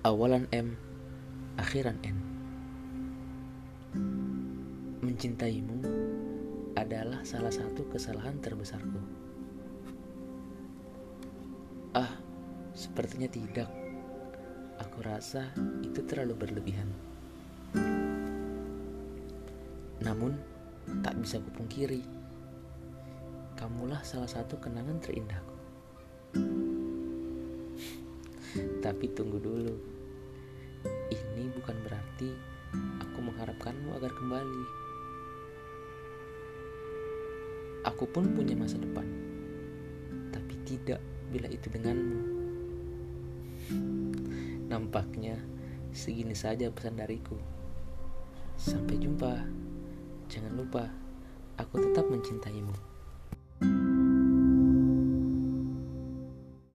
Awalan M, akhiran N. Mencintaimu adalah salah satu kesalahan terbesarku. Ah, sepertinya tidak. Aku rasa itu terlalu berlebihan. Namun, tak bisa kupungkiri. Kamulah salah satu kenangan terindahku. Tapi tunggu dulu. Ini bukan berarti aku mengharapkanmu agar kembali. Aku pun punya masa depan. Tapi tidak bila itu denganmu. Nampaknya segini saja pesan dariku. Sampai jumpa. Jangan lupa, aku tetap mencintaimu.